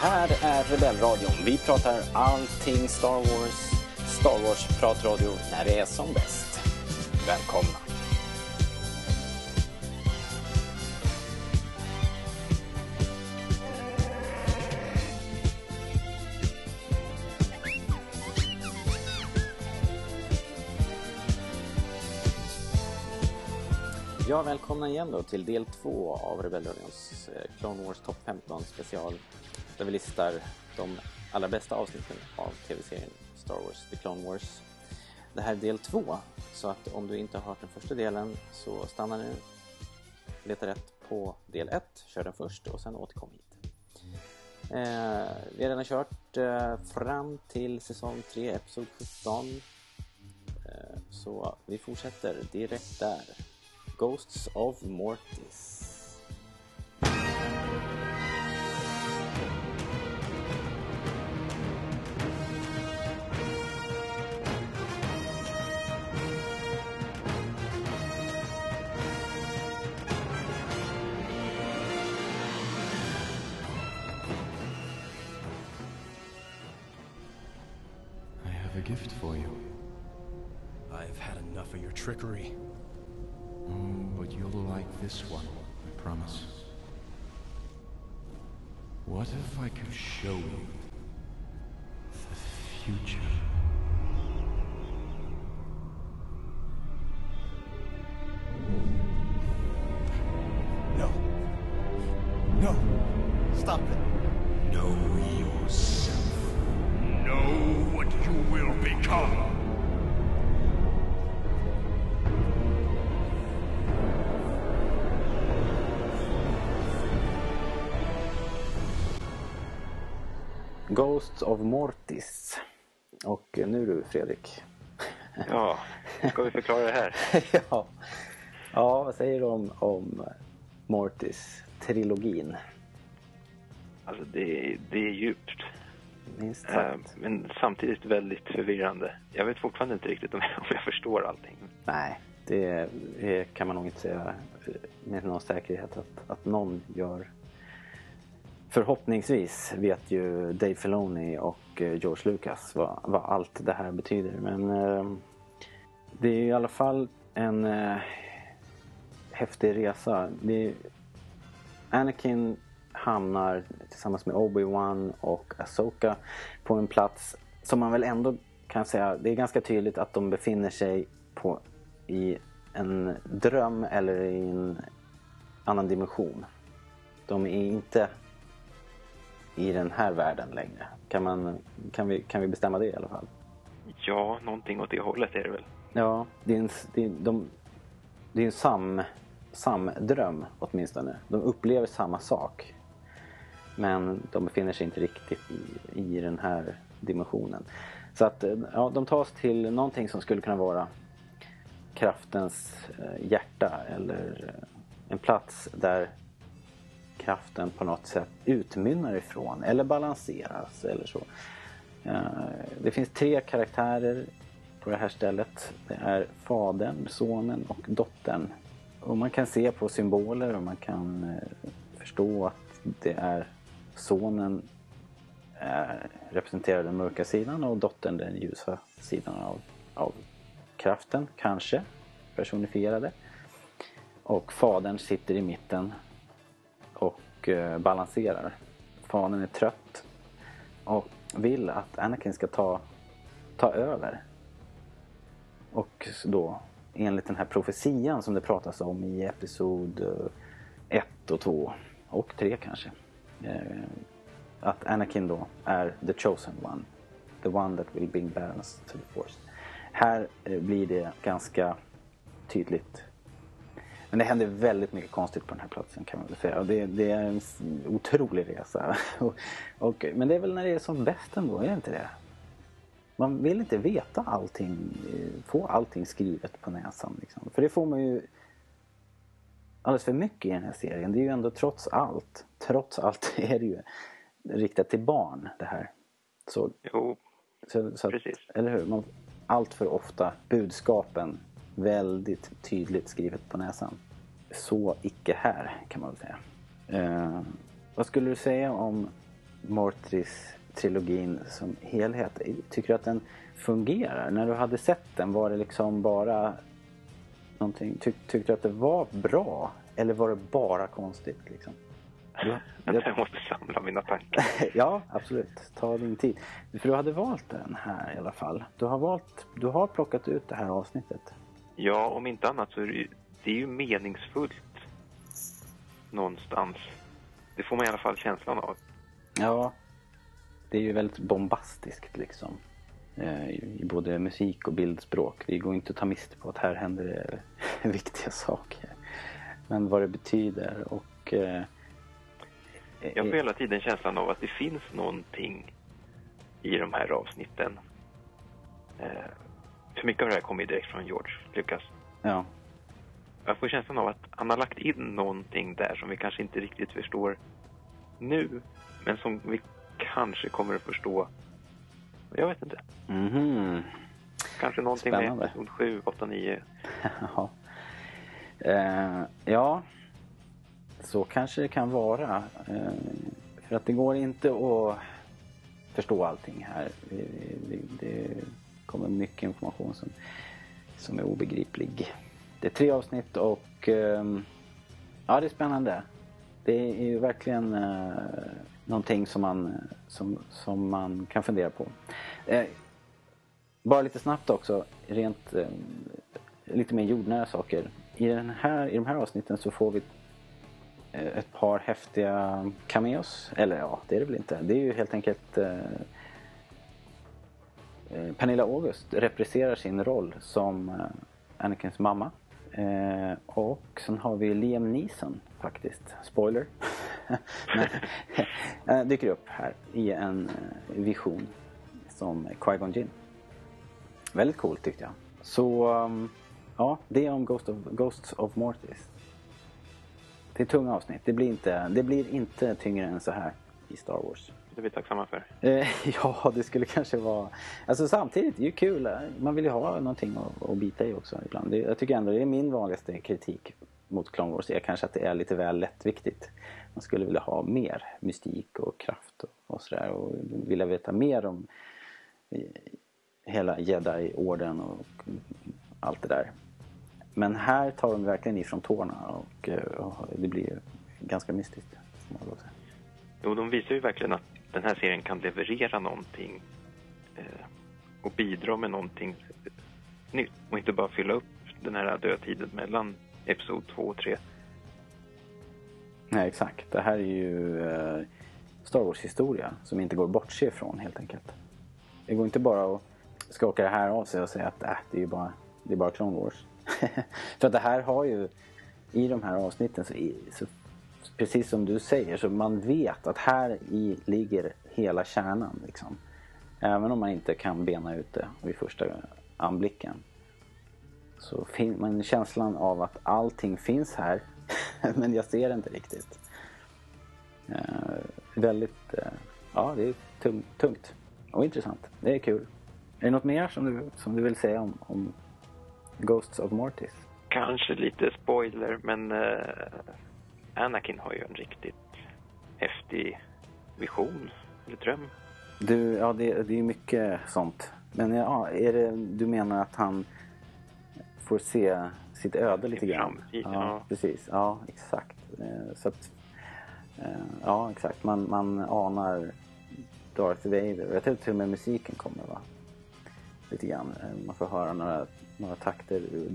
här är Rebellradion. Vi pratar allting Star Wars. Star Wars-pratradio när det är som bäst. Välkomna! Ja, välkomna igen då till del två av Rebellradions eh, Clone Wars Top 15 special. Där vi listar de allra bästa avsnitten av tv-serien Star Wars The Clone Wars. Det här är del två, så att om du inte har hört den första delen så stanna nu, leta rätt på del ett, kör den först och sen återkom hit. Eh, vi har redan kört eh, fram till säsong 3, episod 17. Eh, så vi fortsätter direkt där. Ghosts of Mortis. Gift for you. I've had enough of your trickery. Mm, but you'll like this one, I promise. What if I could show you the future? Ghosts of Mortis. Och nu du Fredrik. Ja, ska vi förklara det här? ja. ja, vad säger du om, om Mortis-trilogin? Alltså det, det är djupt. Minst Eh, sagt. Men samtidigt väldigt förvirrande. Jag vet fortfarande inte riktigt om jag, om jag förstår allting. Nej, det, det kan man nog inte säga med någon säkerhet att, att någon gör. Förhoppningsvis vet ju Dave Filoni och eh, George Lucas vad, vad allt det här betyder. Men eh, det är i alla fall en eh, häftig resa. Det, Anakin hamnar tillsammans med Obi-Wan och Asoka på en plats som man väl ändå kan säga, det är ganska tydligt att de befinner sig på, i en dröm eller i en annan dimension. De är inte i den här världen längre. Kan, man, kan, vi, kan vi bestämma det i alla fall? Ja, någonting åt det hållet är det väl. Ja, det är en, det är, de, det är en sam, samdröm åtminstone. De upplever samma sak. Men de befinner sig inte riktigt i, i den här dimensionen. Så att eh, ja, de tas till någonting som skulle kunna vara kraftens eh, hjärta eller eh, en plats där kraften på något sätt utmynnar ifrån eller balanseras eller så. Eh, det finns tre karaktärer på det här stället. Det är fadern, sonen och dottern. Och man kan se på symboler och man kan eh, förstå att det är sonen är, representerar den mörka sidan och dottern den ljusa sidan av, av kraften, kanske personifierade. Och fadern sitter i mitten och eh, balanserar. Fanen är trött och vill att Anakin ska ta, ta över. Och då enligt den här profetian som det pratas om i episod eh, 1 och 2 och 3 kanske. Eh, att Anakin då är the chosen one. The one that will bring balance to the force. Här blir det ganska tydligt. Men det händer väldigt mycket konstigt på den här platsen kan man väl säga. Och det, det är en otrolig resa. och, och, men det är väl när det är som bäst ändå, är det inte det? Man vill inte veta allting, eh, få allting skrivet på näsan. Liksom. För det får man ju alldeles för mycket i den här serien. Det är ju ändå trots allt, trots allt är det ju riktat till barn det här. Så, Jo, så, så att, Precis. eller hur? Man, allt för ofta budskapen väldigt tydligt skrivet på näsan. Så icke här kan man väl säga. Eh, vad skulle du säga om Mortis-trilogin som helhet. Tycker du att den fungerar? När du hade sett den, var det liksom bara någonting, tyck, tyckte du att det var bra? Eller var det bara konstigt liksom? Du, Jag måste samla mina tankar. ja, absolut. Ta din tid. För du hade valt den här i alla fall. Du har, valt, du har plockat ut det här avsnittet. Ja, om inte annat så är det ju, det är ju meningsfullt någonstans. Det får man i alla fall känslan av. Ja, det är ju väldigt bombastiskt liksom. Eh, I både musik och bildspråk. Det går inte att ta miste på att här händer det viktiga saker. Men vad det betyder och... eh, Jag får hela tiden känslan av att det finns någonting i de här avsnitten. Eh, för mycket av det här kommer ju direkt från George Lucas. Ja, Jag får känslan av att han har lagt in någonting där som vi kanske inte riktigt förstår nu. Men som vi kanske kommer att förstå. Jag vet inte. mhm. Kanske någonting Spännande. med episod 7, 8, 9. Ja. Eh, ja, så kanske det kan vara. Eh, för att det går inte att förstå allting här. Det, det, det kommer mycket information som, som är obegriplig. Det är tre avsnitt och ehm, ja, det är spännande. Det är ju verkligen eh, någonting som man, som, som man kan fundera på. Eh, bara lite snabbt också, rent eh, lite mer jordnära saker. I, den här, I de här avsnitten så får vi eh, ett par häftiga cameos. Eller ja, det är det väl inte. Det är ju helt enkelt eh, Eh, Pernilla August repriserar sin roll som eh, Anakins mamma. Eh, och sen har vi Liam Neeson faktiskt. Spoiler. Men, eh, dyker upp här i en vision som Qui-Gon Jinn. Väldigt coolt tyckte jag. Så ehm, ja, det är om Ghost of, Ghosts of Mortis. Det är tunga avsnitt. Det blir, inte, det blir inte tyngre än så här i Star Wars. Det är vi tacksamma för. Eh, ja, det skulle kanske vara... Alltså samtidigt, det är ju kul. Man vill ju ha någonting att, att bita i också ibland. Det, jag tycker ändå det är min vanligaste kritik mot Clone Wars är kanske att det är lite väl lättviktigt. Man skulle vilja ha mer mystik och kraft och, och sådär. Och vilja veta mer om eh, hela Jedi-orden och allt det där. Men här tar de verkligen ifrån tårna och, eh, och det blir ganska mystiskt. Jo, de visar ju verkligen att den här serien kan leverera någonting eh, och bidra med någonting nytt och inte bara fylla upp den här dödtiden mellan episod 2 och 3. Nej, exakt. Det här är ju eh, Star Wars-historia som inte går att bortse ifrån helt enkelt. Det går inte bara att skaka det här av sig och säga att äh, det är ju bara, det är bara Clone Wars. För att det här har ju, i de här avsnitten, så, i- så, precis som du säger, så man vet att här i ligger hela kärnan. Liksom. Även om man inte kan bena ut det vid första anblicken. Så finns man känslan av att allting finns här men jag ser det inte riktigt. Eh, väldigt, eh, ja det är tung, tungt och intressant. Det är kul. Är det något mer som du, som du vill säga om, om Ghosts of Mortis? Kanske lite spoiler, men eh, Anakin har ju en riktigt häftig vision, eller dröm. Du, ja det, det är mycket sånt. Men ja, är det, du menar att han får se sitt öde lite grann? ja, ja. precis. Ja, exakt. Eh, Så att, eh, ja, exakt. Man, man anar Darth Vader. Jag tror till och med musiken kommer va? Lite grann. Eh, Man får höra några, några takter ur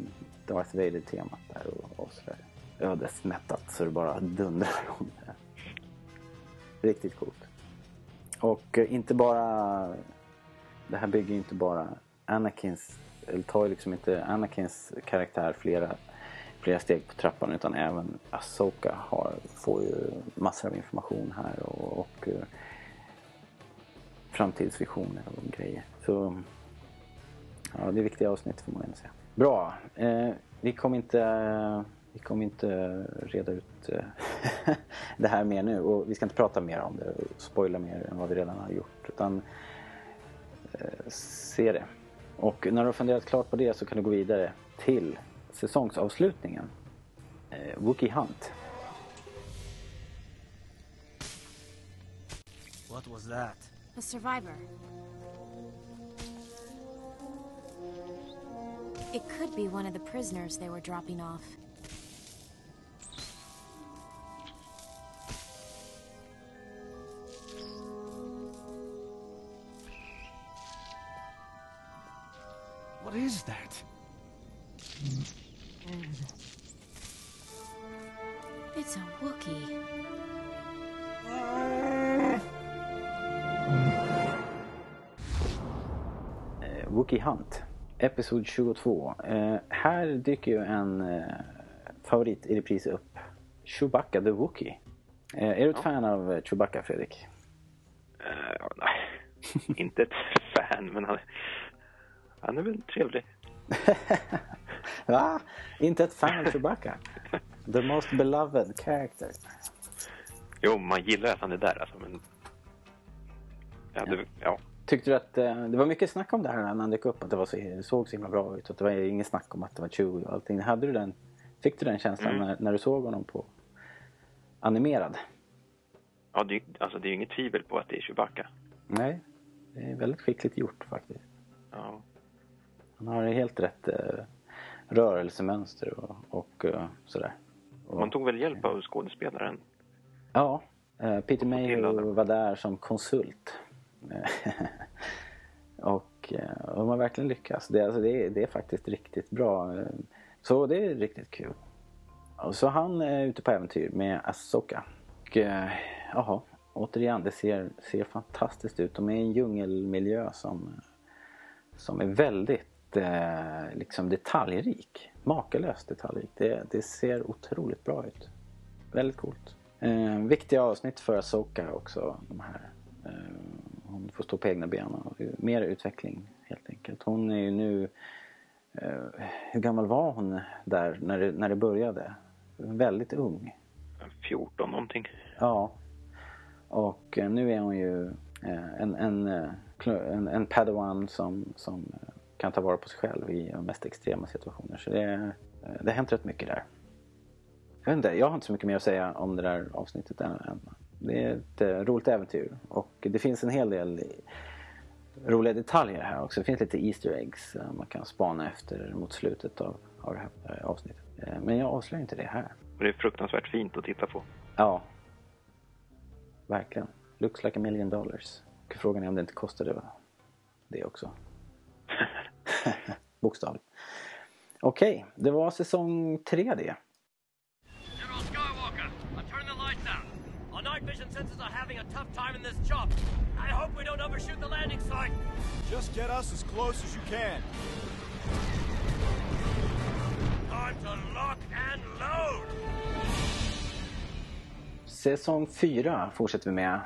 Darth Vader-temat där och, och sådär. Ödesmättat så det bara dundrar om det. Riktigt coolt. Och eh, inte bara... Det här bygger ju inte bara Anakins... Eller tar ju liksom inte Anakins karaktär flera, flera steg på trappan utan även Asoka har, får ju massor av information här och, och eh, framtidsvisioner och grejer. Så ja, det är viktiga avsnitt får man ändå säga. Bra. Eh, vi kommer inte, vi kommer inte reda ut eh, det här mer nu och vi ska inte prata mer om det och spoila mer än vad vi redan har gjort. Utan eh, se det. Och när du har funderat klart på det så kan du gå vidare till säsongsavslutningen. Eh, Wookie Hunt. To was that? A survivor. It could be one of the prisoners they were dropping off. Is that? It's a Wookiee. Eh, Wookie Hunt, Episod 22. Eh, här dyker ju en eh, favorit i repris upp. Chewbacca the Wookie. Eh, är du ett fan av eh, Chewbacca, Fredrik? Eh, ja, nej, inte ett fan, men han, han är väl trevlig. Va? Inte ett fan av Chewbacca? The most beloved character. Jo, man gillar att han är där alltså, men... Ja, det, ja. Tyckte du att eh, det var mycket snack om det här när han dök upp? Att det var så, såg så himla bra ut. Att det var inget snack om att det var Chewie och allting. Hade du den, fick du den känslan Mm. när, när du såg honom på animerad? ja det, är- alltså, det är ju inget tvivel på att det är Chewbacca. Nej, det är väldigt skickligt gjort faktiskt. Ja. Han har helt rätt eh, rörelsemönster och, och eh, sådär. Och, Man tog väl hjälp av skådespelaren? Ja, eh, Peter Mayhew var där som konsult. Eh, och eh, de har verkligen lyckats. Det, alltså, det, är, det är faktiskt riktigt bra. Så det är riktigt kul. Och så han är ute på äventyr med Asoka. Och eh, jaha, återigen, det ser, ser fantastiskt ut. De är i en djungelmiljö som, som är väldigt eh, liksom detaljrik. Makalöst detaljrik. Det, det ser otroligt bra ut. Väldigt coolt. Eh, viktiga avsnitt för Asoka också. De här. Eh, hon får stå på egna ben och mer utveckling helt enkelt. Hon är ju nu... Eh, hur gammal var hon där när det, när det började? Väldigt ung. 14 någonting. Ja. Och eh, nu är hon ju eh, en, en, eh, en, en padawan som, som kan ta vara på sig själv i de mest extrema situationer. Så det, eh, det har hänt rätt mycket där. Jag, vet inte, jag har inte så mycket mer att säga om det där avsnittet än. Det är ett eh, roligt äventyr och det finns en hel del roliga detaljer här också. Det finns lite Easter eggs eh, man kan spana efter mot slutet av, av det här avsnittet. Men jag avslöjar inte det här. Och det är fruktansvärt fint att titta på. Ja. Verkligen. Looks like a million dollars. Och frågan är om det inte kostade det också. Bokstavligt. Okej, det var säsong tre det. General Skywalker, I'll turn the lights out. Our night vision sensors are having a tough time in this job. I hope we don't overshoot the landing site. Just get us as close as you can. Time to lock and load. Säsong 4 fortsätter vi med.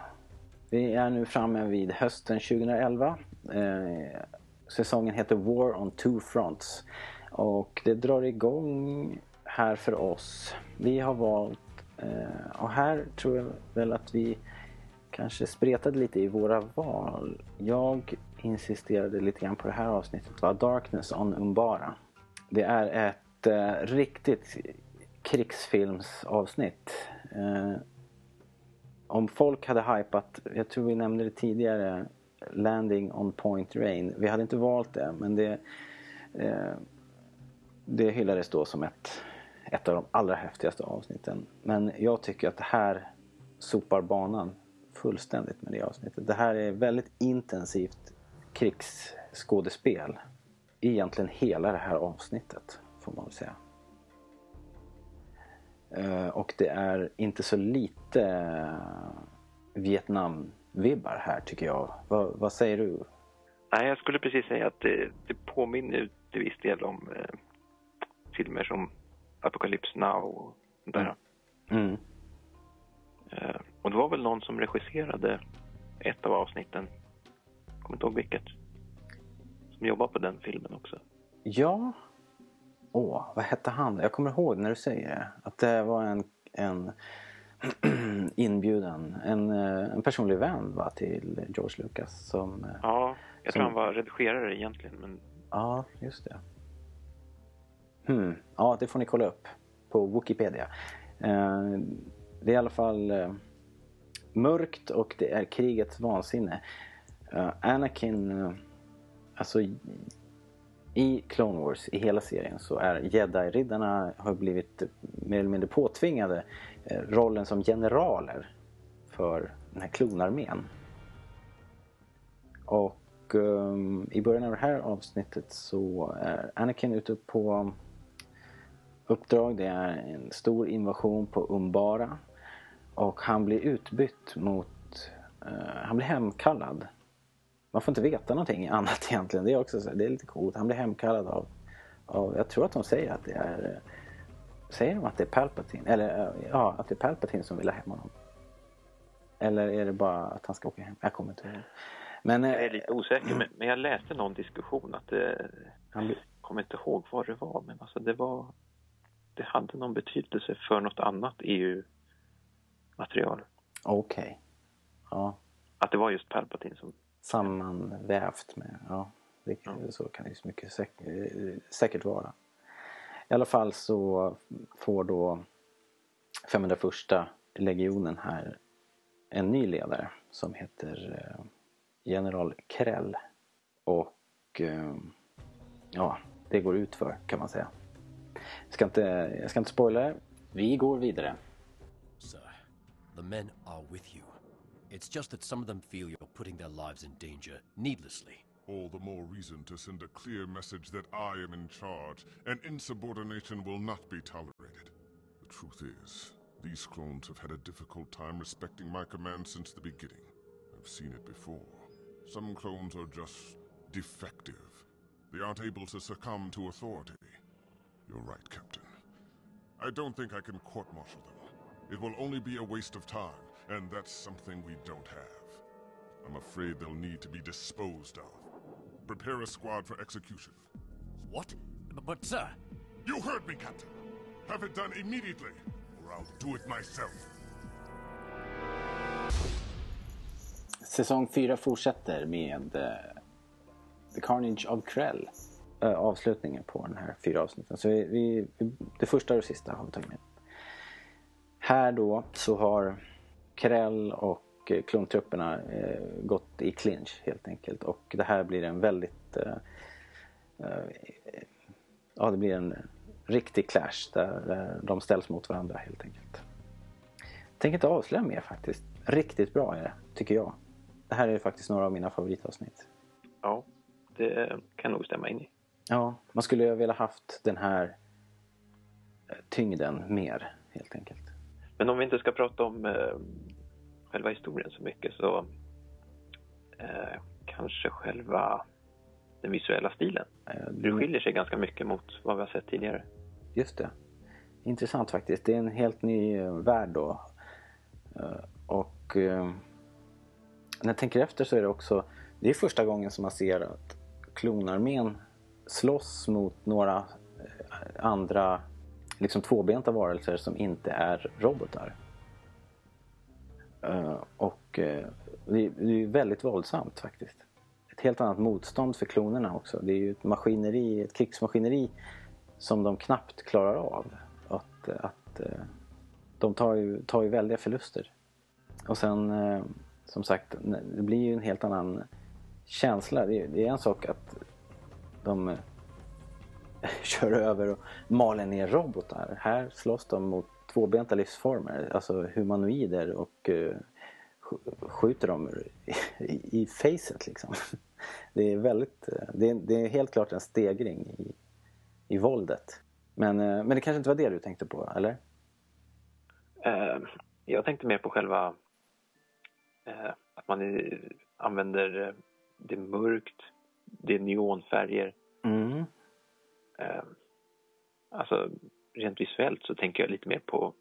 Vi är nu framme vid hösten 2011. Eh, säsongen heter War on Two Fronts. Och det drar igång här för oss. Vi har valt, eh, och här tror jag väl att vi kanske spretade lite i våra val. Jag insisterade lite grann på det här avsnittet, var Darkness on Umbara. Det är ett eh, riktigt krigsfilmsavsnitt. Eh, om folk hade hypat, jag tror vi nämnde det tidigare, Landing on Point Rain. Vi hade inte valt det men det, eh, det hyllades då som ett, ett av de allra häftigaste avsnitten. Men jag tycker att det här sopar banan fullständigt med det avsnittet. Det här är väldigt intensivt krigsskådespel. Egentligen hela det här avsnittet får man väl säga. Eh, och det är inte så lite eh, Vietnam Vietnam-vibbar här tycker jag. Vad, vad säger du? Nej, jag skulle precis säga att det, det påminner till viss del om eh, filmer som Apocalypse Now och sånt där. Mm. Eh, och det var väl någon som regisserade ett av avsnitten. Kommer inte ihåg vilket. Som jobbar på den filmen också. Ja. Åh, vad hette han? Jag kommer ihåg när du säger det. Att det var en, en inbjudan, en, eh, en personlig vän va, till George Lucas som... eh, Ja, jag tror Som- han var redigerare egentligen. Men Ja, just det. Hmm. Ja, det får ni kolla upp på Wikipedia. Eh, det är i alla fall... Eh, mörkt och det är krigets vansinne. Anakin, alltså i, Clone Wars, i hela serien, så är jedi-riddarna har blivit mer eller mindre påtvingade Eh, rollen som generaler för den här klonarmén. Och um, i början av det här avsnittet så är Anakin ute på uppdrag. Det är en stor invasion på Umbara. Och han blir utbytt mot... Uh, han blir hemkallad. Man får inte veta någonting annat egentligen. Det är också så, det är lite coolt. Han blir hemkallad av, av... Jag tror att de säger att det är... Eh, Säger de att det är Palpatine? Eller ja, att det är Palpatine som vill ha hem honom. Eller är det bara att han ska åka hem? Jag kommer inte ihåg. Men, jag är lite osäker, men, jag läste någon diskussion att det... Jag kommer inte ihåg vad det var, men alltså det var... Det hade någon betydelse för något annat EU-material. Okej. Okay. Ja. Att det var just Palpatine som... Sammanvävt med, ja. Det, ja. Så kan det ju mycket säk säkert vara. I alla fall så får då 501 legionen här en ny ledare som heter eh, general Krell. Och eh, ja, det går ut för kan man säga. Jag ska inte, jag ska inte spoila Vi går vidare. Sir, the men are with you. It's just that some of them feel you're putting their lives in danger needlessly. All the more reason to send a clear message that I am in charge, and insubordination will not be tolerated. The truth is, these clones have had a difficult time respecting my command since the beginning. I've seen it before. Some clones are just defective. They aren't able to succumb to authority. You're right, Captain. I don't think I can court-martial them. It will only be a waste of time, and that's something we don't have. I'm afraid they'll need to be disposed of. Prepare a squad for execution. What? But, but sir... You heard me, Captain! Have it done immediately, or I'll do it myself. Säsong 4 fortsätter med uh, The Carnage of Krell. Uh, avslutningen på den här fyra avsnitten. Så vi, vi, det första och det sista har vi tagit med. Här då så har Krell och uh, klontrupperna gått i clinch helt enkelt. Och det här blir en väldigt... ja, det blir en riktig clash där de ställs mot varandra helt enkelt. Jag tänker inte avslöja mer faktiskt. Riktigt bra är det, tycker jag. Det här är faktiskt några av mina favoritavsnitt. Ja, det kan nog stämma in i. Ja, man skulle ju vilja haft den här eh, tyngden mer helt enkelt. Men om vi inte ska prata om eh, själva historien så mycket så eh, kanske själva den visuella stilen. Eh, det skiljer sig ganska mycket mot vad vi har sett tidigare. Just det. Intressant faktiskt. Det är en helt ny eh, värld då. Eh, och när jag tänker efter så är det också, det är första gången som man ser att klonarmén slåss mot några andra liksom tvåbenta varelser som inte är robotar. Eh, och eh, det, är väldigt våldsamt faktiskt. Ett helt annat motstånd för klonerna också. Det är ju ett maskineri, ett krigsmaskineri som de knappt klarar av. Att, att eh, de tar ju, tar ju väldiga förluster. Och sen som sagt, det blir ju en helt annan känsla. Det är, en sak att de kör över och maler ner robotar. Här slåss de mot tvåbenta livsformer, alltså humanoider och uh, skjuter dem i, i facet liksom. Det är väldigt, eh, det är, det är helt klart en stegring i, i våldet. Men, men det kanske inte var det du tänkte på, eller? Jag tänkte mer på själva Eh, att man är, använder eh, det mörkt, det är neonfärger. Mm. Eh, alltså rent visuellt så tänker jag lite mer på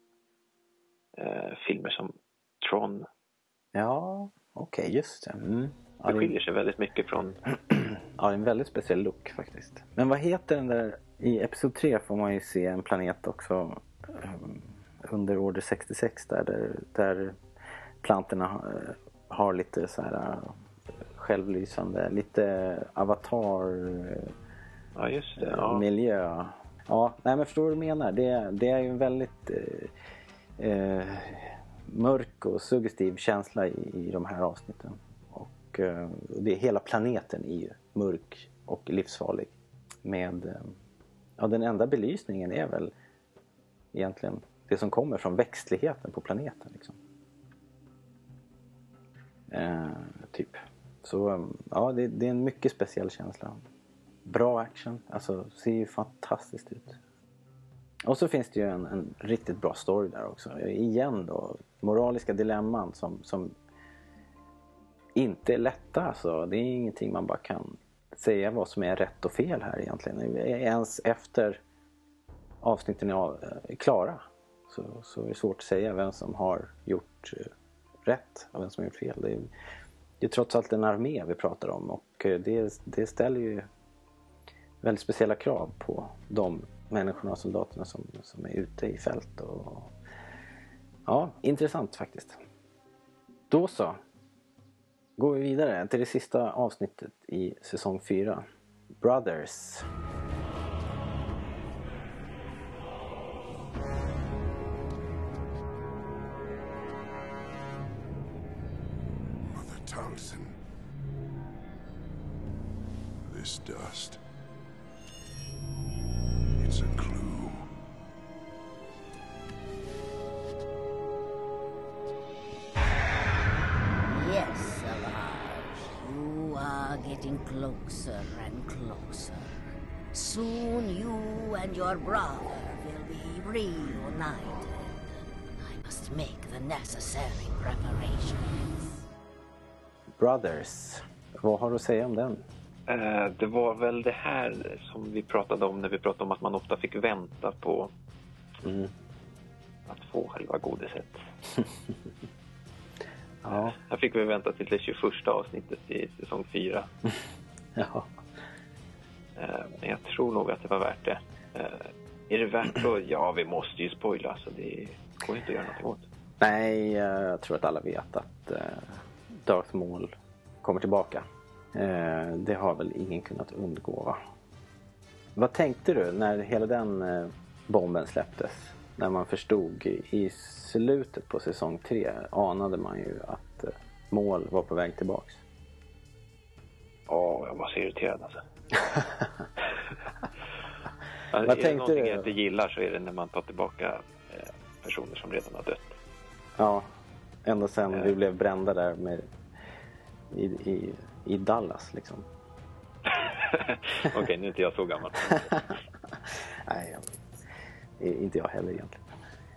filmer som Tron. Ja, okej, okay, just det. Mm. Ja, det skiljer sig väldigt mycket från... ja, det är en väldigt speciell look faktiskt. Men vad heter den där... I Episod 3 får man ju se en planet också under Order 66 där, där, där plantorna har lite så här äh, självlysande, lite avatar ja. miljö. Ja, nej men förstår du vad du menar? Det, det är ju en väldigt eh, eh, mörk och suggestiv känsla i, i de här avsnitten. Och eh, det, hela planeten är ju mörk och livsfarlig. Med, eh, ja, den enda belysningen är väl egentligen det som kommer från växtligheten på planeten. Liksom. Eh, typ. Så eh, ja, det, det, är en mycket speciell känsla. Bra action, alltså ser ju fantastiskt ut. Och så finns det ju en, en riktigt bra story där också. Igen då, moraliska dilemman som, som inte är lätta alltså. Det är ingenting man bara kan säga vad som är rätt och fel här egentligen. Ens efter avsnitten är eh, klara så, så är det svårt att säga vem som har gjort eh, rätt och vem som har gjort fel. Det är, det är trots allt en armé vi pratar om och eh, det, det ställer ju väldigt speciella krav på de människorna och soldaterna som, som är ute i fält. Och, ja, intressant faktiskt. Då så. Går vi vidare till det sista avsnittet i säsong 4. Brothers. Necessary preparations. Brothers. Vad har du att säga om den? Eh, det var väl det här som vi pratade om när vi pratade om att man ofta fick vänta på Mm. att få själva godiset. Ja. Här fick vi vänta till det 21 avsnittet i säsong 4. ja. Eh, Men jag tror nog att det var värt det. Eh, Är det värt det? Ja, vi måste ju spoila så det går inte att göra något åt. Nej, eh, jag tror att alla vet att eh, Darth Maul kommer tillbaka. Eh, det har väl ingen kunnat undgå va? Vad tänkte du när hela den bomben släpptes? När man förstod i- slutet på säsong 3 anade man ju att Maul var på väg tillbaks. Ja, jag var så irriterad alltså. alltså Vad är det någonting du? jag inte gillar så är det när man tar tillbaka personer som redan har dött. Ja, ända sedan Eh. vi blev brända där med, i, i, i Dallas liksom. Okej, nu är inte jag så gammal. Nej, jag, inte jag heller egentligen.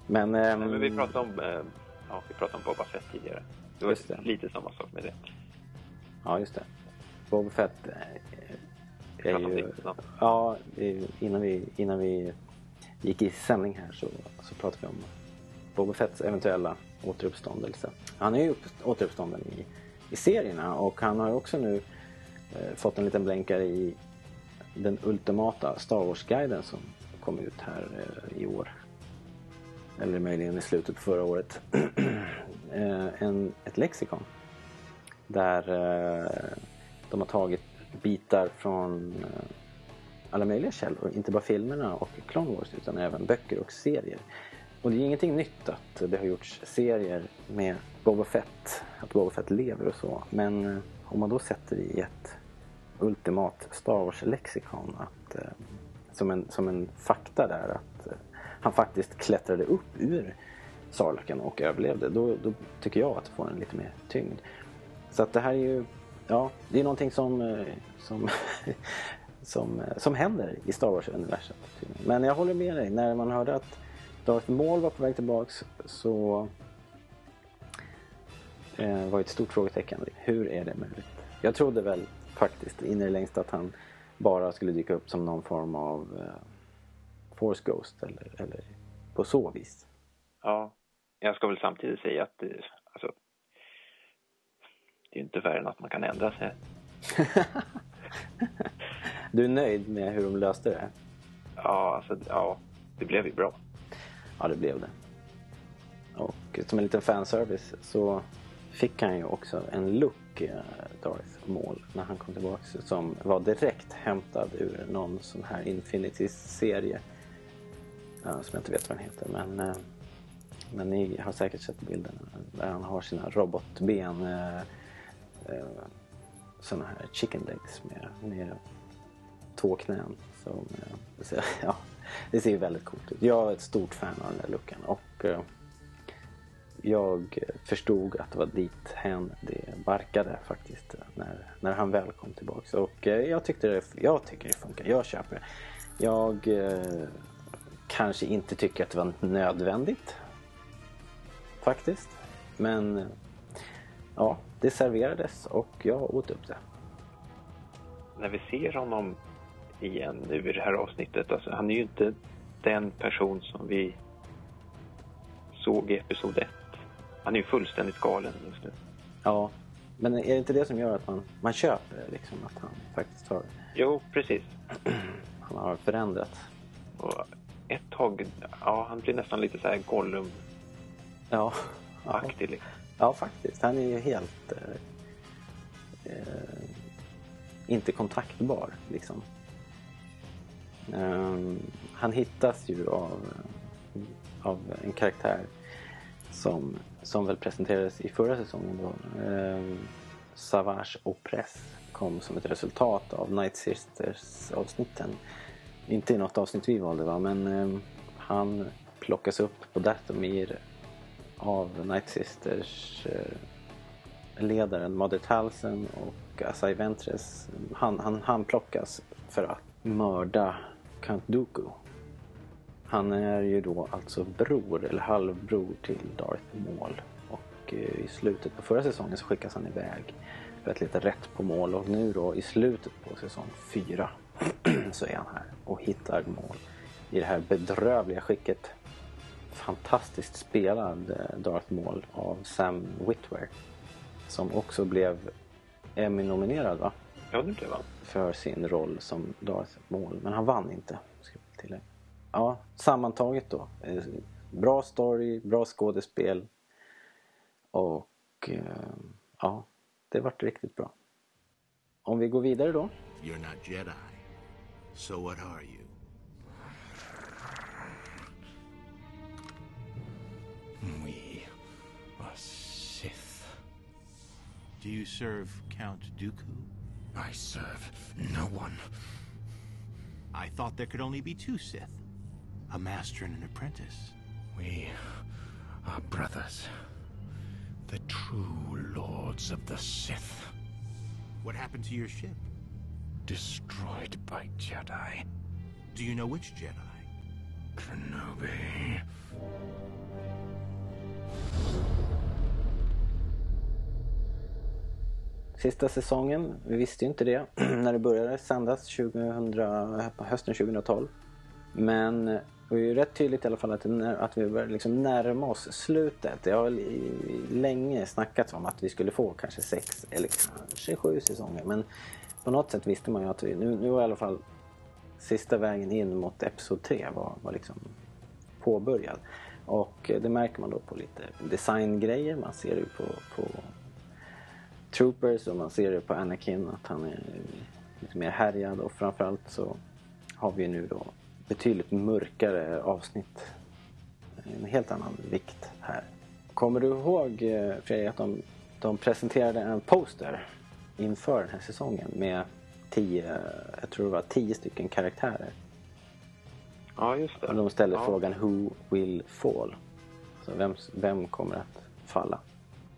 Men, ehm, Nej, men vi pratade om, eh, ja, vi pratade om Boba Fett tidigare. Det var det. lite samma sak med det. Ja, just det. Boba Fett eh, är ju... Ja, innan vi, innan vi gick i sändning här så, så pratade vi om Boba Fetts eventuella återuppståndelse. Han är ju upp, återuppstånden i, i serierna och han har ju också nu eh, fått en liten blänkare i den ultimata Star Wars-guiden som kom ut här eh, i år. Eller möjligen i slutet på förra året. eh, en, ett lexikon där eh, de har tagit bitar från eh, alla möjliga källor. Inte bara filmerna och Clone Wars utan även böcker och serier. Och det är ingenting nytt att det har gjorts serier med Boba Fett. Att Boba Fett lever och så. Men eh, om man då sätter i ett ultimat Star Wars-lexikon att, eh, som, en, som en fakta där att eh, han faktiskt klättrade upp ur Sarlaken och överlevde. Då, då tycker jag att det får en lite mer tyngd. Så att det här är ju, ja, det är någonting som, som, som, som händer i Star Wars-universum. Men jag håller med dig, när man hörde att Darth Maul var på väg tillbaks så eh, var ett stort frågetecken. Hur är det möjligt? Jag trodde väl faktiskt in i det längsta att han bara skulle dyka upp som någon form av eh, Force Ghost eller, eller på så vis. Ja, jag ska väl samtidigt säga att det, alltså, det är inte värre än att man kan ändra sig. Du är nöjd med hur de löste det? Ja, alltså, ja, det blev ju bra. Ja, det blev det. Och som en liten fanservice så fick han ju också en look, eh, Darth Maul, när han kom tillbaka som var direkt hämtad ur någon sån här Infinity-serie. Som jag inte vet vad den heter, men eh, Men ni har säkert sett bilden där han har sina robotben. Eh, såna här chicken legs med, med två knän. Som, ja, det ser ju väldigt coolt ut. Jag är ett stort fan av den där looken. Och eh, jag förstod att det var dit hen det barkade faktiskt. Eh, när, när han väl kom tillbaks. Och eh, jag, tyckte det, jag tycker det funkar. Jag köper det. Jag eh, kanske inte tycker att det var nödvändigt. Faktiskt. Men eh, ja, det serverades och jag åt upp det. När vi ser honom igen nu i det här avsnittet, alltså, han är ju inte den person som vi såg i Episod 1. Han är ju fullständigt galen just nu. Ja, men är det inte det som gör att man, man köper det, liksom? Att han faktiskt har, Jo, precis. han har förändrats. Och ett tag, ja, han blir nästan lite så här Gollum-aktig. Ja, ja. Liksom. ja faktiskt. Han är ju helt eh, eh, inte kontaktbar liksom. Ehm, han hittas ju av, av en karaktär som, som väl presenterades i förra säsongen då. Ehm, Savage Opress kom som ett resultat av Night Sisters avsnitten. Inte i något avsnitt vi valde va, men ehm, han plockas upp på Datomir av Night Sisters eh, ledaren Mother Talsen och Asai Ventress. Han, han, han plockas för att mörda Count Dooku. Han är ju då alltså bror eller halvbror till Darth Maul. Och eh, i slutet på förra säsongen så skickas han iväg för att leta rätt på Maul. Och nu då i slutet på säsong 4 så är han här och hittar Maul i det här bedrövliga skicket. Fantastiskt spelad eh, Darth Maul av Sam Witwer. Som också blev Emmy-nominerad va? Ja, det blev han för sin roll som Darth Maul. Men han vann inte. Ja, sammantaget då. eh, Bra story, bra skådespel. Och eh, ja, det vart riktigt bra. Om vi går vidare då. You're not Jedi. So what are you? We are Sith. Do you serve Count Dooku? I serve no one. I thought there could only be two Sith. A master and an apprentice. We are brothers. The true lords of the Sith. What happened to your ship? Destroyed by Jedi. Do you know which Jedi? Kenobi. Sista säsongen, vi visste ju inte det när det började sändas 2000, hösten 2012. Men det var ju rätt tydligt i alla fall att, att vi började liksom närma oss slutet. Det har väl länge snackats om att vi skulle få kanske sex eller kanske sju säsonger. Men på något sätt visste man ju att vi, nu, nu var i alla fall sista vägen in mot Episod 3 var, var liksom påbörjad. Och det märker man då på lite designgrejer. Man ser det ju på, på Troopers och man ser det på Anakin att han är lite mer härjad och framförallt så har vi nu då betydligt mörkare avsnitt. En helt annan vikt här. Kommer du ihåg eh, Fredrik att de, de presenterade en poster inför den här säsongen med tio, jag tror det var tio stycken karaktärer. Ja, just det. Och de ställde ja. frågan Who will fall? Så vem, vem kommer att falla?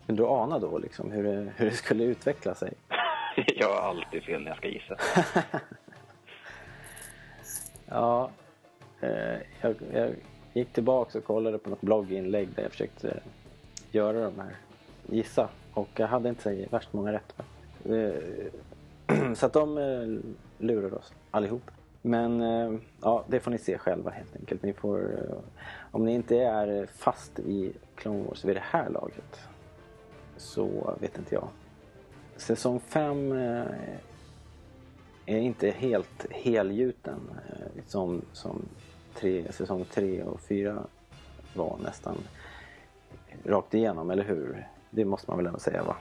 Kunde du ana då liksom hur det, hur det skulle utveckla sig? jag har alltid fel när jag ska gissa. Ja, eh, jag, jag gick tillbaka och kollade på något blogginlägg där jag försökte göra de här, gissa. Och jag hade inte så värst många rätt. Eh, så att de eh, lurar oss allihop. Men eh, ja, det får ni se själva helt enkelt. Ni får, eh, om ni inte är fast i Clone Wars vid det här laget så vet inte jag. Säsong 5 eh, är inte helt helgjuten eh, som, som tre, säsong 3 och 4 var nästan rakt igenom, eller hur? Det måste man väl ändå säga va?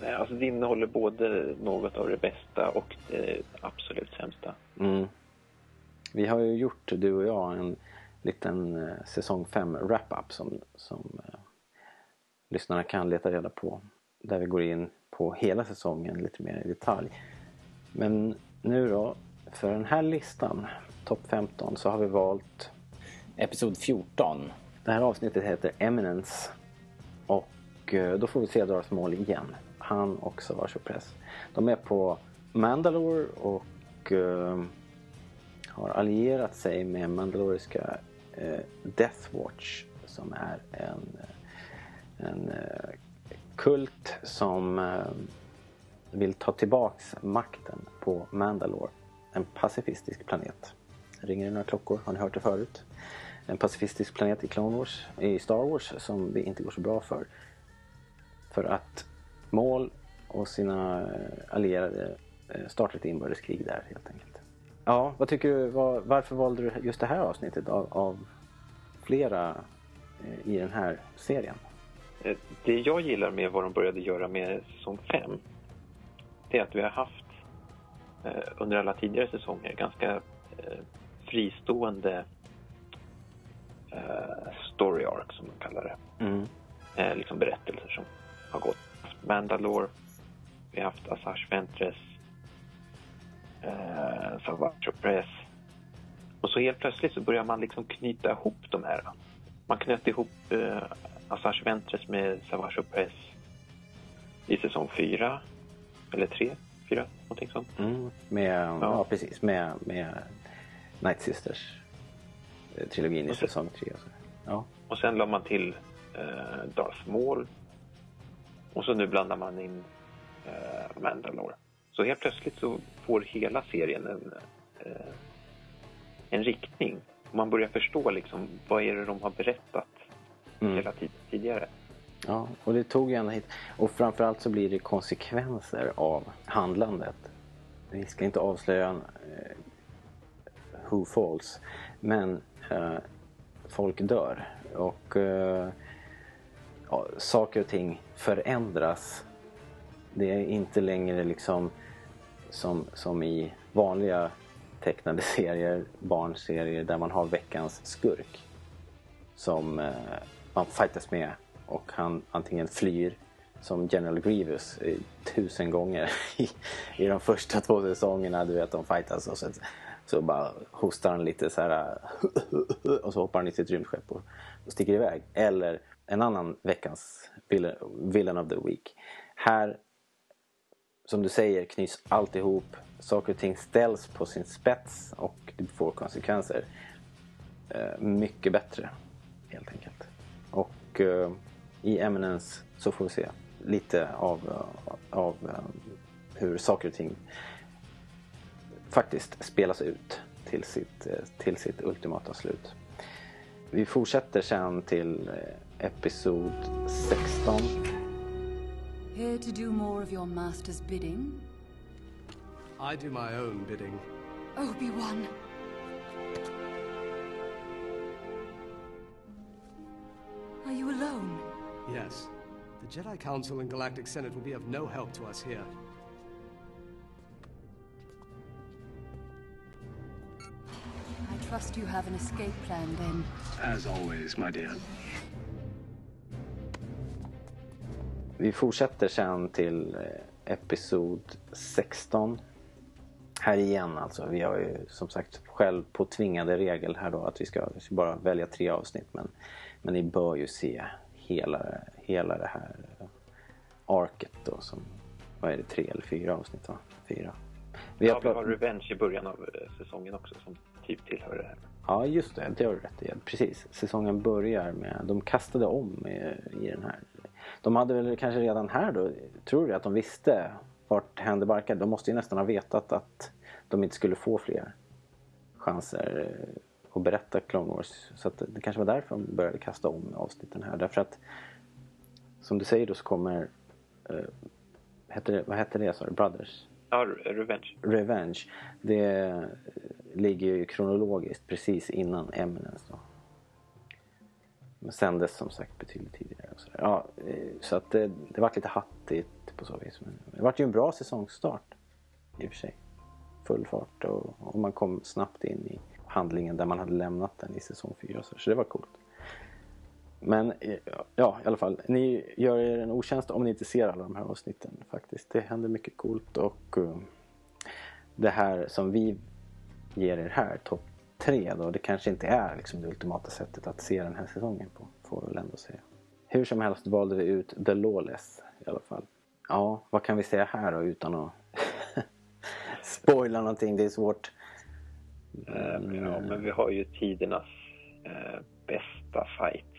Nej, alltså det innehåller både något av det bästa och det absolut sämsta. Mm. Vi har ju gjort, du och jag, en, liten eh, säsong 5 wrap-up som, som lyssnarna kan leta reda på. Där vi går in på hela säsongen lite mer i detalj. Men nu då, för den här listan, topp 15, så har vi valt Episod 14. Det här avsnittet heter Eminence. Och eh, då får vi se Darth Maul igen. Han och Savage Press. De är på Mandalore och eh, har allierat sig med mandaloriska eh, Death Watch som är en, en eh, kult som eh, vill ta tillbaks makten på Mandalore. En pacifistisk planet. Ringer det några klockor? Har ni hört det förut? En pacifistisk planet i Clone Wars, i Star Wars som det inte går så bra för. För att Maul och sina eh, allierade eh, startar ett inbördeskrig där helt enkelt. Ja, vad tycker du? Var, varför valde du just det här avsnittet av, av flera eh, i den här serien? Eh, Det jag gillar med vad de började göra med säsong 5 det är att vi har haft eh, under alla tidigare säsonger ganska eh, fristående story arc som man kallar det. Mm. Liksom berättelser som har gått. Mandalore, vi har haft Assange Ventress, eh, Savage Press. Och så helt plötsligt så börjar man liksom knyta ihop de här. Man knöt ihop eh, Assange Ventress med Savage Press i säsong fyra eller tre, fyra, någonting sånt. Mm. Med, ja. precis, med, med Night Sisters eh, i Och så- säsong 3. Så. Ja. Och sen la man till eh, Darth Maul. Och så nu blandar man in eh, Mandalore. Så helt plötsligt så får hela serien en, eh, en riktning. Man börjar förstå liksom vad är det de har berättat Mm. hela tiden tidigare. Ja, och det tog ju ända hit. Och framförallt så blir det konsekvenser av handlandet. Vi ska inte avslöja eh, who falls. Men eh, folk dör. Och eh, ja, saker och ting förändras. Det är inte längre liksom som, som i vanliga tecknade serier, barnserier där man har veckans skurk som eh, man fightas med och han antingen flyr som General Grievous tusen gånger i, i de första två säsongerna. Du vet, de fightas och så, så bara hostar han lite så här och så hoppar han i sitt rymdskepp och, och sticker iväg. Eller en annan veckans villain, villain of the week. Här, som du säger, knyts allt ihop. Saker och ting ställs på sin spets och det får konsekvenser. Eh, mycket bättre, helt enkelt. Och eh, i Eminence så får vi se lite av, eh, av hur saker och ting faktiskt spelas ut till sitt, till sitt ultimata slut. Vi fortsätter sen till episod 16. Here to do more of your master's bidding? I do my own bidding. Obi-Wan! Are you alone? Yes. The Jedi Council and Galactic Senate will be of no help to us here. I trust you have an escape plan then. As always, my dear. Vi fortsätter sen till eh, episod 16. Här igen alltså. Vi har ju som sagt själv på tvingande regel här då att vi ska, vi ska bara välja tre avsnitt. Men, men ni bör ju se hela, hela det här arket då som, vad är det, tre eller fyra avsnitt va? Fyra. Vi ja, har vi prat- har Revenge i början av eh, säsongen också som typ tillhör det här. Ja, just det. Det har du rätt i. Precis. Säsongen börjar med... De kastade om i, i den här. De hade väl kanske redan här då... Tror du att de visste vart händer barkade? De måste ju nästan ha vetat att de inte skulle få fler chanser eh, att berätta Clone Wars. Så att det kanske var därför de började kasta om avsnitten här. Därför att som du säger då så kommer... Hette det, vad hette det sa du? Brothers? Ja, Revenge. Revenge. Det eh, ligger ju kronologiskt precis innan Eminence då. Men sändes som sagt betydligt tidigare. Och så, där. Ja, eh, så att det, det vart lite hattigt på så vis. Men det vart ju en bra säsongstart i och för sig. Full fart och, och man kom snabbt in i handlingen där man hade lämnat den i säsong 4. Så, så det var coolt. Men eh, ja, i alla fall. Ni gör er en otjänst om ni inte ser alla de här avsnitten faktiskt. Det händer mycket coolt och uh, det här som vi ger er här, topp tre då, det kanske inte är liksom det ultimata sättet att se den här säsongen på, får vi väl ändå säga. Hur som helst valde vi ut The Lawless i alla fall. Ja, vad kan vi säga här då utan att spoila någonting? Det är svårt. Mm. Ja, men vi har ju tidernas eh, bästa fight.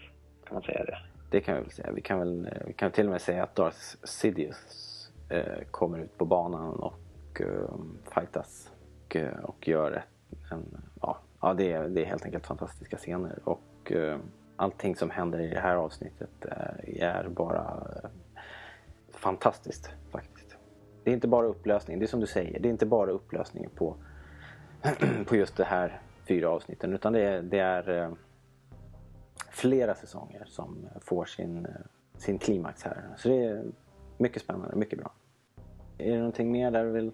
Kan man säga det? Det kan vi väl säga. Vi kan väl vi kan till och med säga att Darth Sidious eh, kommer ut på banan och eh, fightas och, eh, och gör ett, en, ja, ja det, är, det är helt enkelt fantastiska scener. Och eh, allting som händer i det här avsnittet eh, är bara eh, fantastiskt faktiskt. Det är inte bara upplösningen. det är som du säger, det är inte bara upplösningen på, på just det här fyra avsnitten utan det är, det är eh, flera säsonger som får sin, eh, sin klimax här. Så det är mycket spännande, mycket bra. Är det någonting mer där du vill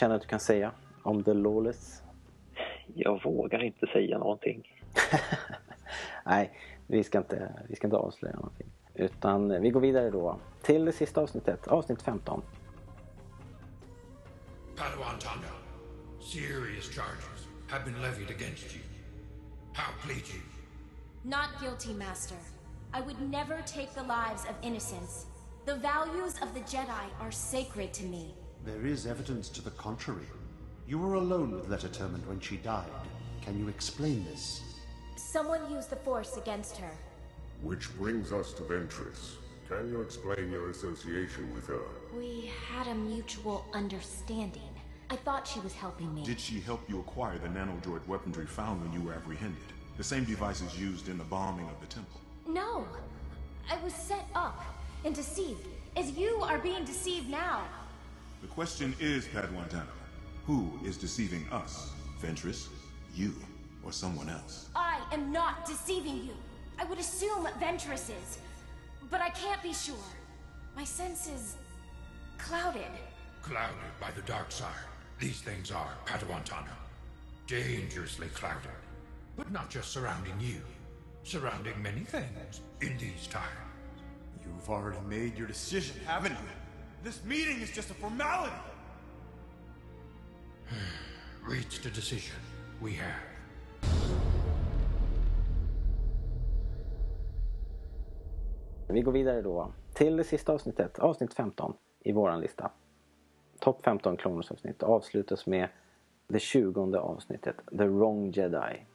känna att du kan säga om The Lawless? Jag vågar inte säga någonting. Nej, vi ska, inte, vi ska inte avslöja någonting. Utan vi går vidare då till det sista avsnittet, avsnitt 15. Padawan Tonga, serious charges have been levied against you. How plead you? Not guilty, Master. I would never take the lives of innocents. The values of the Jedi are sacred to me. There is evidence to the contrary. You were alone with Lettertermand when she died. Can you explain this? Someone used the Force against her. Which brings us to Ventress. Can you explain your association with her? We had a mutual understanding. I thought she was helping me. Did she help you acquire the nanodroid weaponry found when you were apprehended? The same devices used in the bombing of the temple? No. I was set up and deceived, as you are being deceived now. The question is, Padwantana, who is deceiving us? Ventress, you, or someone else? I am not deceiving you. I would assume Ventress is, but I can't be sure. My sense is clouded. Clouded by the dark side. These things are, Padawantana. Dangerously clouded. But not just surrounding you. Surrounding many things in these times. You've already made your decision, haven't you? This meeting is just a formality. Reached a decision. We have. Vi går vidare då till det sista avsnittet, avsnitt 15 i våran lista. Topp 15 Cloners-avsnitt avslutas med det 20 avsnittet, The Wrong Jedi.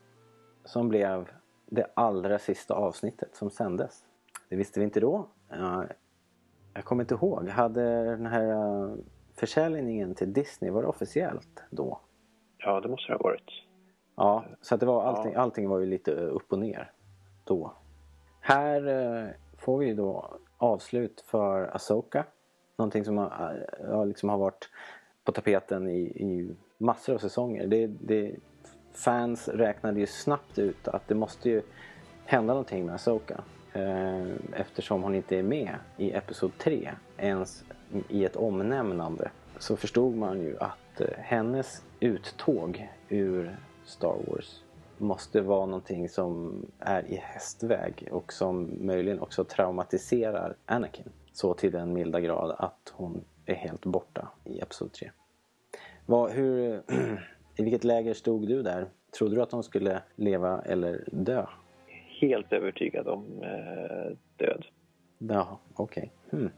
Som blev det allra sista avsnittet som sändes. Det visste vi inte då. Jag kommer inte ihåg. Hade den här försäljningen till Disney varit officiellt då? Ja, det måste det ha varit. Ja, så att det var allting, allting var ju lite upp och ner då. Här uh, får vi då avslut för Asoka. Någonting som har, uh, liksom har varit på tapeten i, i massor av säsonger. Det, det, fans räknade ju snabbt ut att det måste ju hända någonting med Asoka. Eh, eftersom hon inte är med i Episod 3 ens i ett omnämnande så förstod man ju att eh, hennes uttåg ur Star Wars måste vara någonting som är i hästväg och som möjligen också traumatiserar Anakin så till den milda grad att hon är helt borta i Episod 3. Vad, hur, I vilket läger stod du där? Trodde du att hon skulle leva eller dö? Helt övertygad om eh, död. Ja, okej. Okay. Hmm.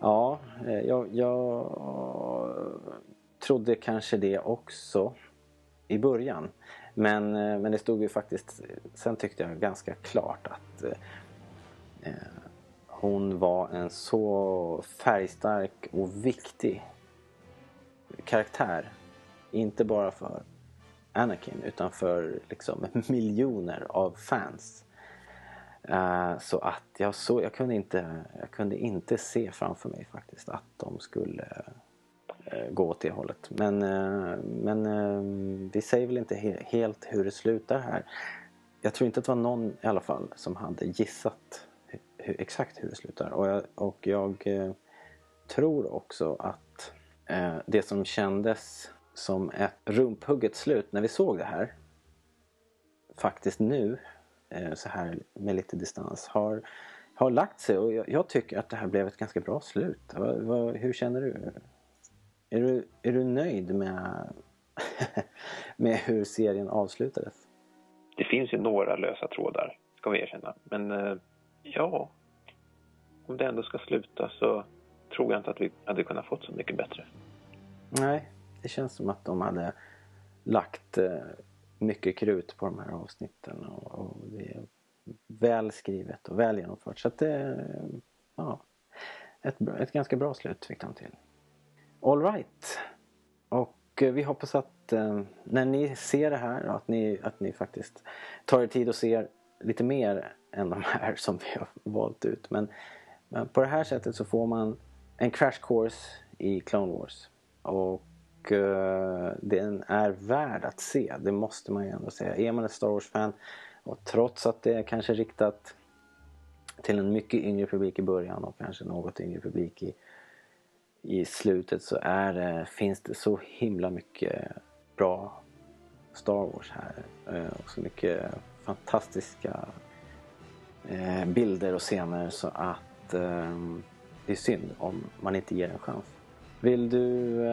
Ja, eh, jag, jag trodde kanske det också i början. Men, eh, men det stod ju faktiskt, sen tyckte jag ganska klart att eh, eh, hon var en så färgstark och viktig karaktär. Inte bara för Anakin utan för liksom miljoner av fans. Eh, så att jag, så, jag, kunde inte, jag kunde inte se framför mig faktiskt att de skulle eh, gå åt det hållet. Men, eh, men vi säger väl inte he helt hur det slutar här. Jag tror inte att det var någon i alla fall som hade gissat hur, exakt hur det slutar. Och jag, och jag tror också att det som kändes som ett rumphugget slut när vi såg det här faktiskt nu, så här med lite distans, har, har lagt sig. Och jag, jag tycker att det här blev ett ganska bra slut. Vad, vad, hur känner du? Är du, är du nöjd med, med hur serien avslutades? Det finns ju några lösa trådar, ska vi erkänna. Men eh, ja, om det ändå ska sluta så tror jag inte att vi hade kunnat fått så mycket bättre. Nej, det känns som att de hade lagt eh, mycket krut på de här avsnitten och, och det är väl skrivet och väl genomfört. Så att det, ja, ett, ett ganska bra slut fick de till. All right. Och eh, vi hoppas att eh, när ni ser det här att ni, att ni faktiskt tar er tid och ser lite mer än de här som vi har valt ut. Men, men på det här sättet så får man en crash course i Clone Wars. Och eh, den är värd att se, det måste man ju ändå säga. Är man ett Star Wars-fan och trots att det är kanske riktat till en mycket yngre publik i början och kanske något yngre publik i, i slutet så är det, finns det så himla mycket bra Star Wars här. Eh, och så mycket fantastiska eh, bilder och scener så att eh, det är synd om man inte ger en chans. Vill du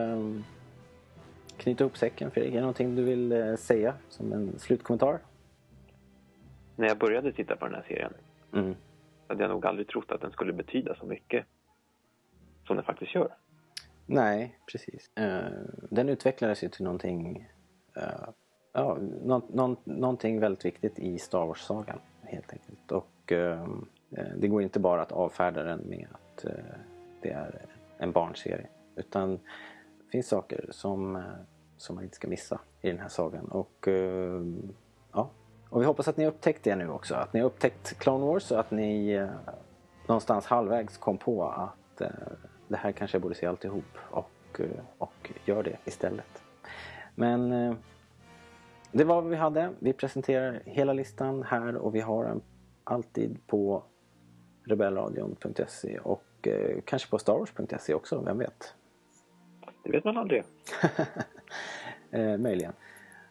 knyta ihop säcken Fredrik? Är det någonting du vill eh, säga som en slutkommentar? När jag började titta på den här serien Mm. hade jag nog aldrig trott att den skulle betyda så mycket som den faktiskt gör. Nej, precis. Eh, den utvecklades ju till någonting, eh, ja, nå, nå, någonting väldigt viktigt i Star Wars-sagan helt enkelt. Och det går inte bara att avfärda den med att det är en barnserie. Utan finns saker som, eh, som man inte ska missa i den här sagan. Och eh, ja, och vi hoppas att ni har upptäckt det nu också. Att ni har upptäckt Clone Wars och att ni eh, någonstans halvvägs kom på att det här kanske jag borde se alltihop och, och gör det istället. Men det var vad vi hade. Vi presenterar hela listan här och vi har den alltid på rebellradion.se och eh, kanske på starwars.se också, vem vet? Det vet man aldrig. eh, möjligen.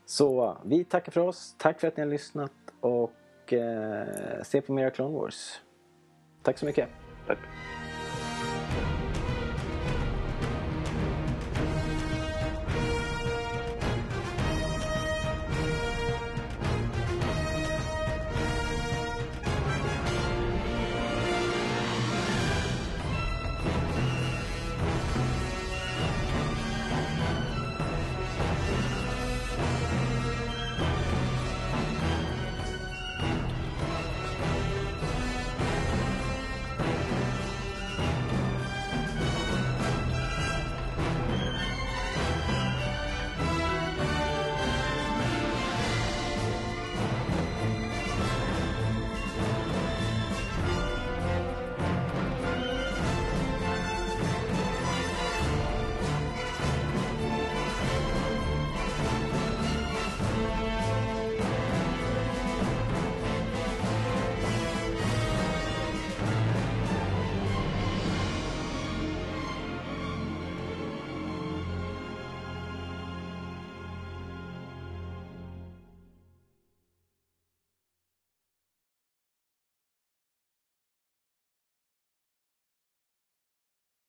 Så vi tackar för oss. Tack för att ni har lyssnat och eh, se på mera Clone Wars. Tack så mycket. Tack.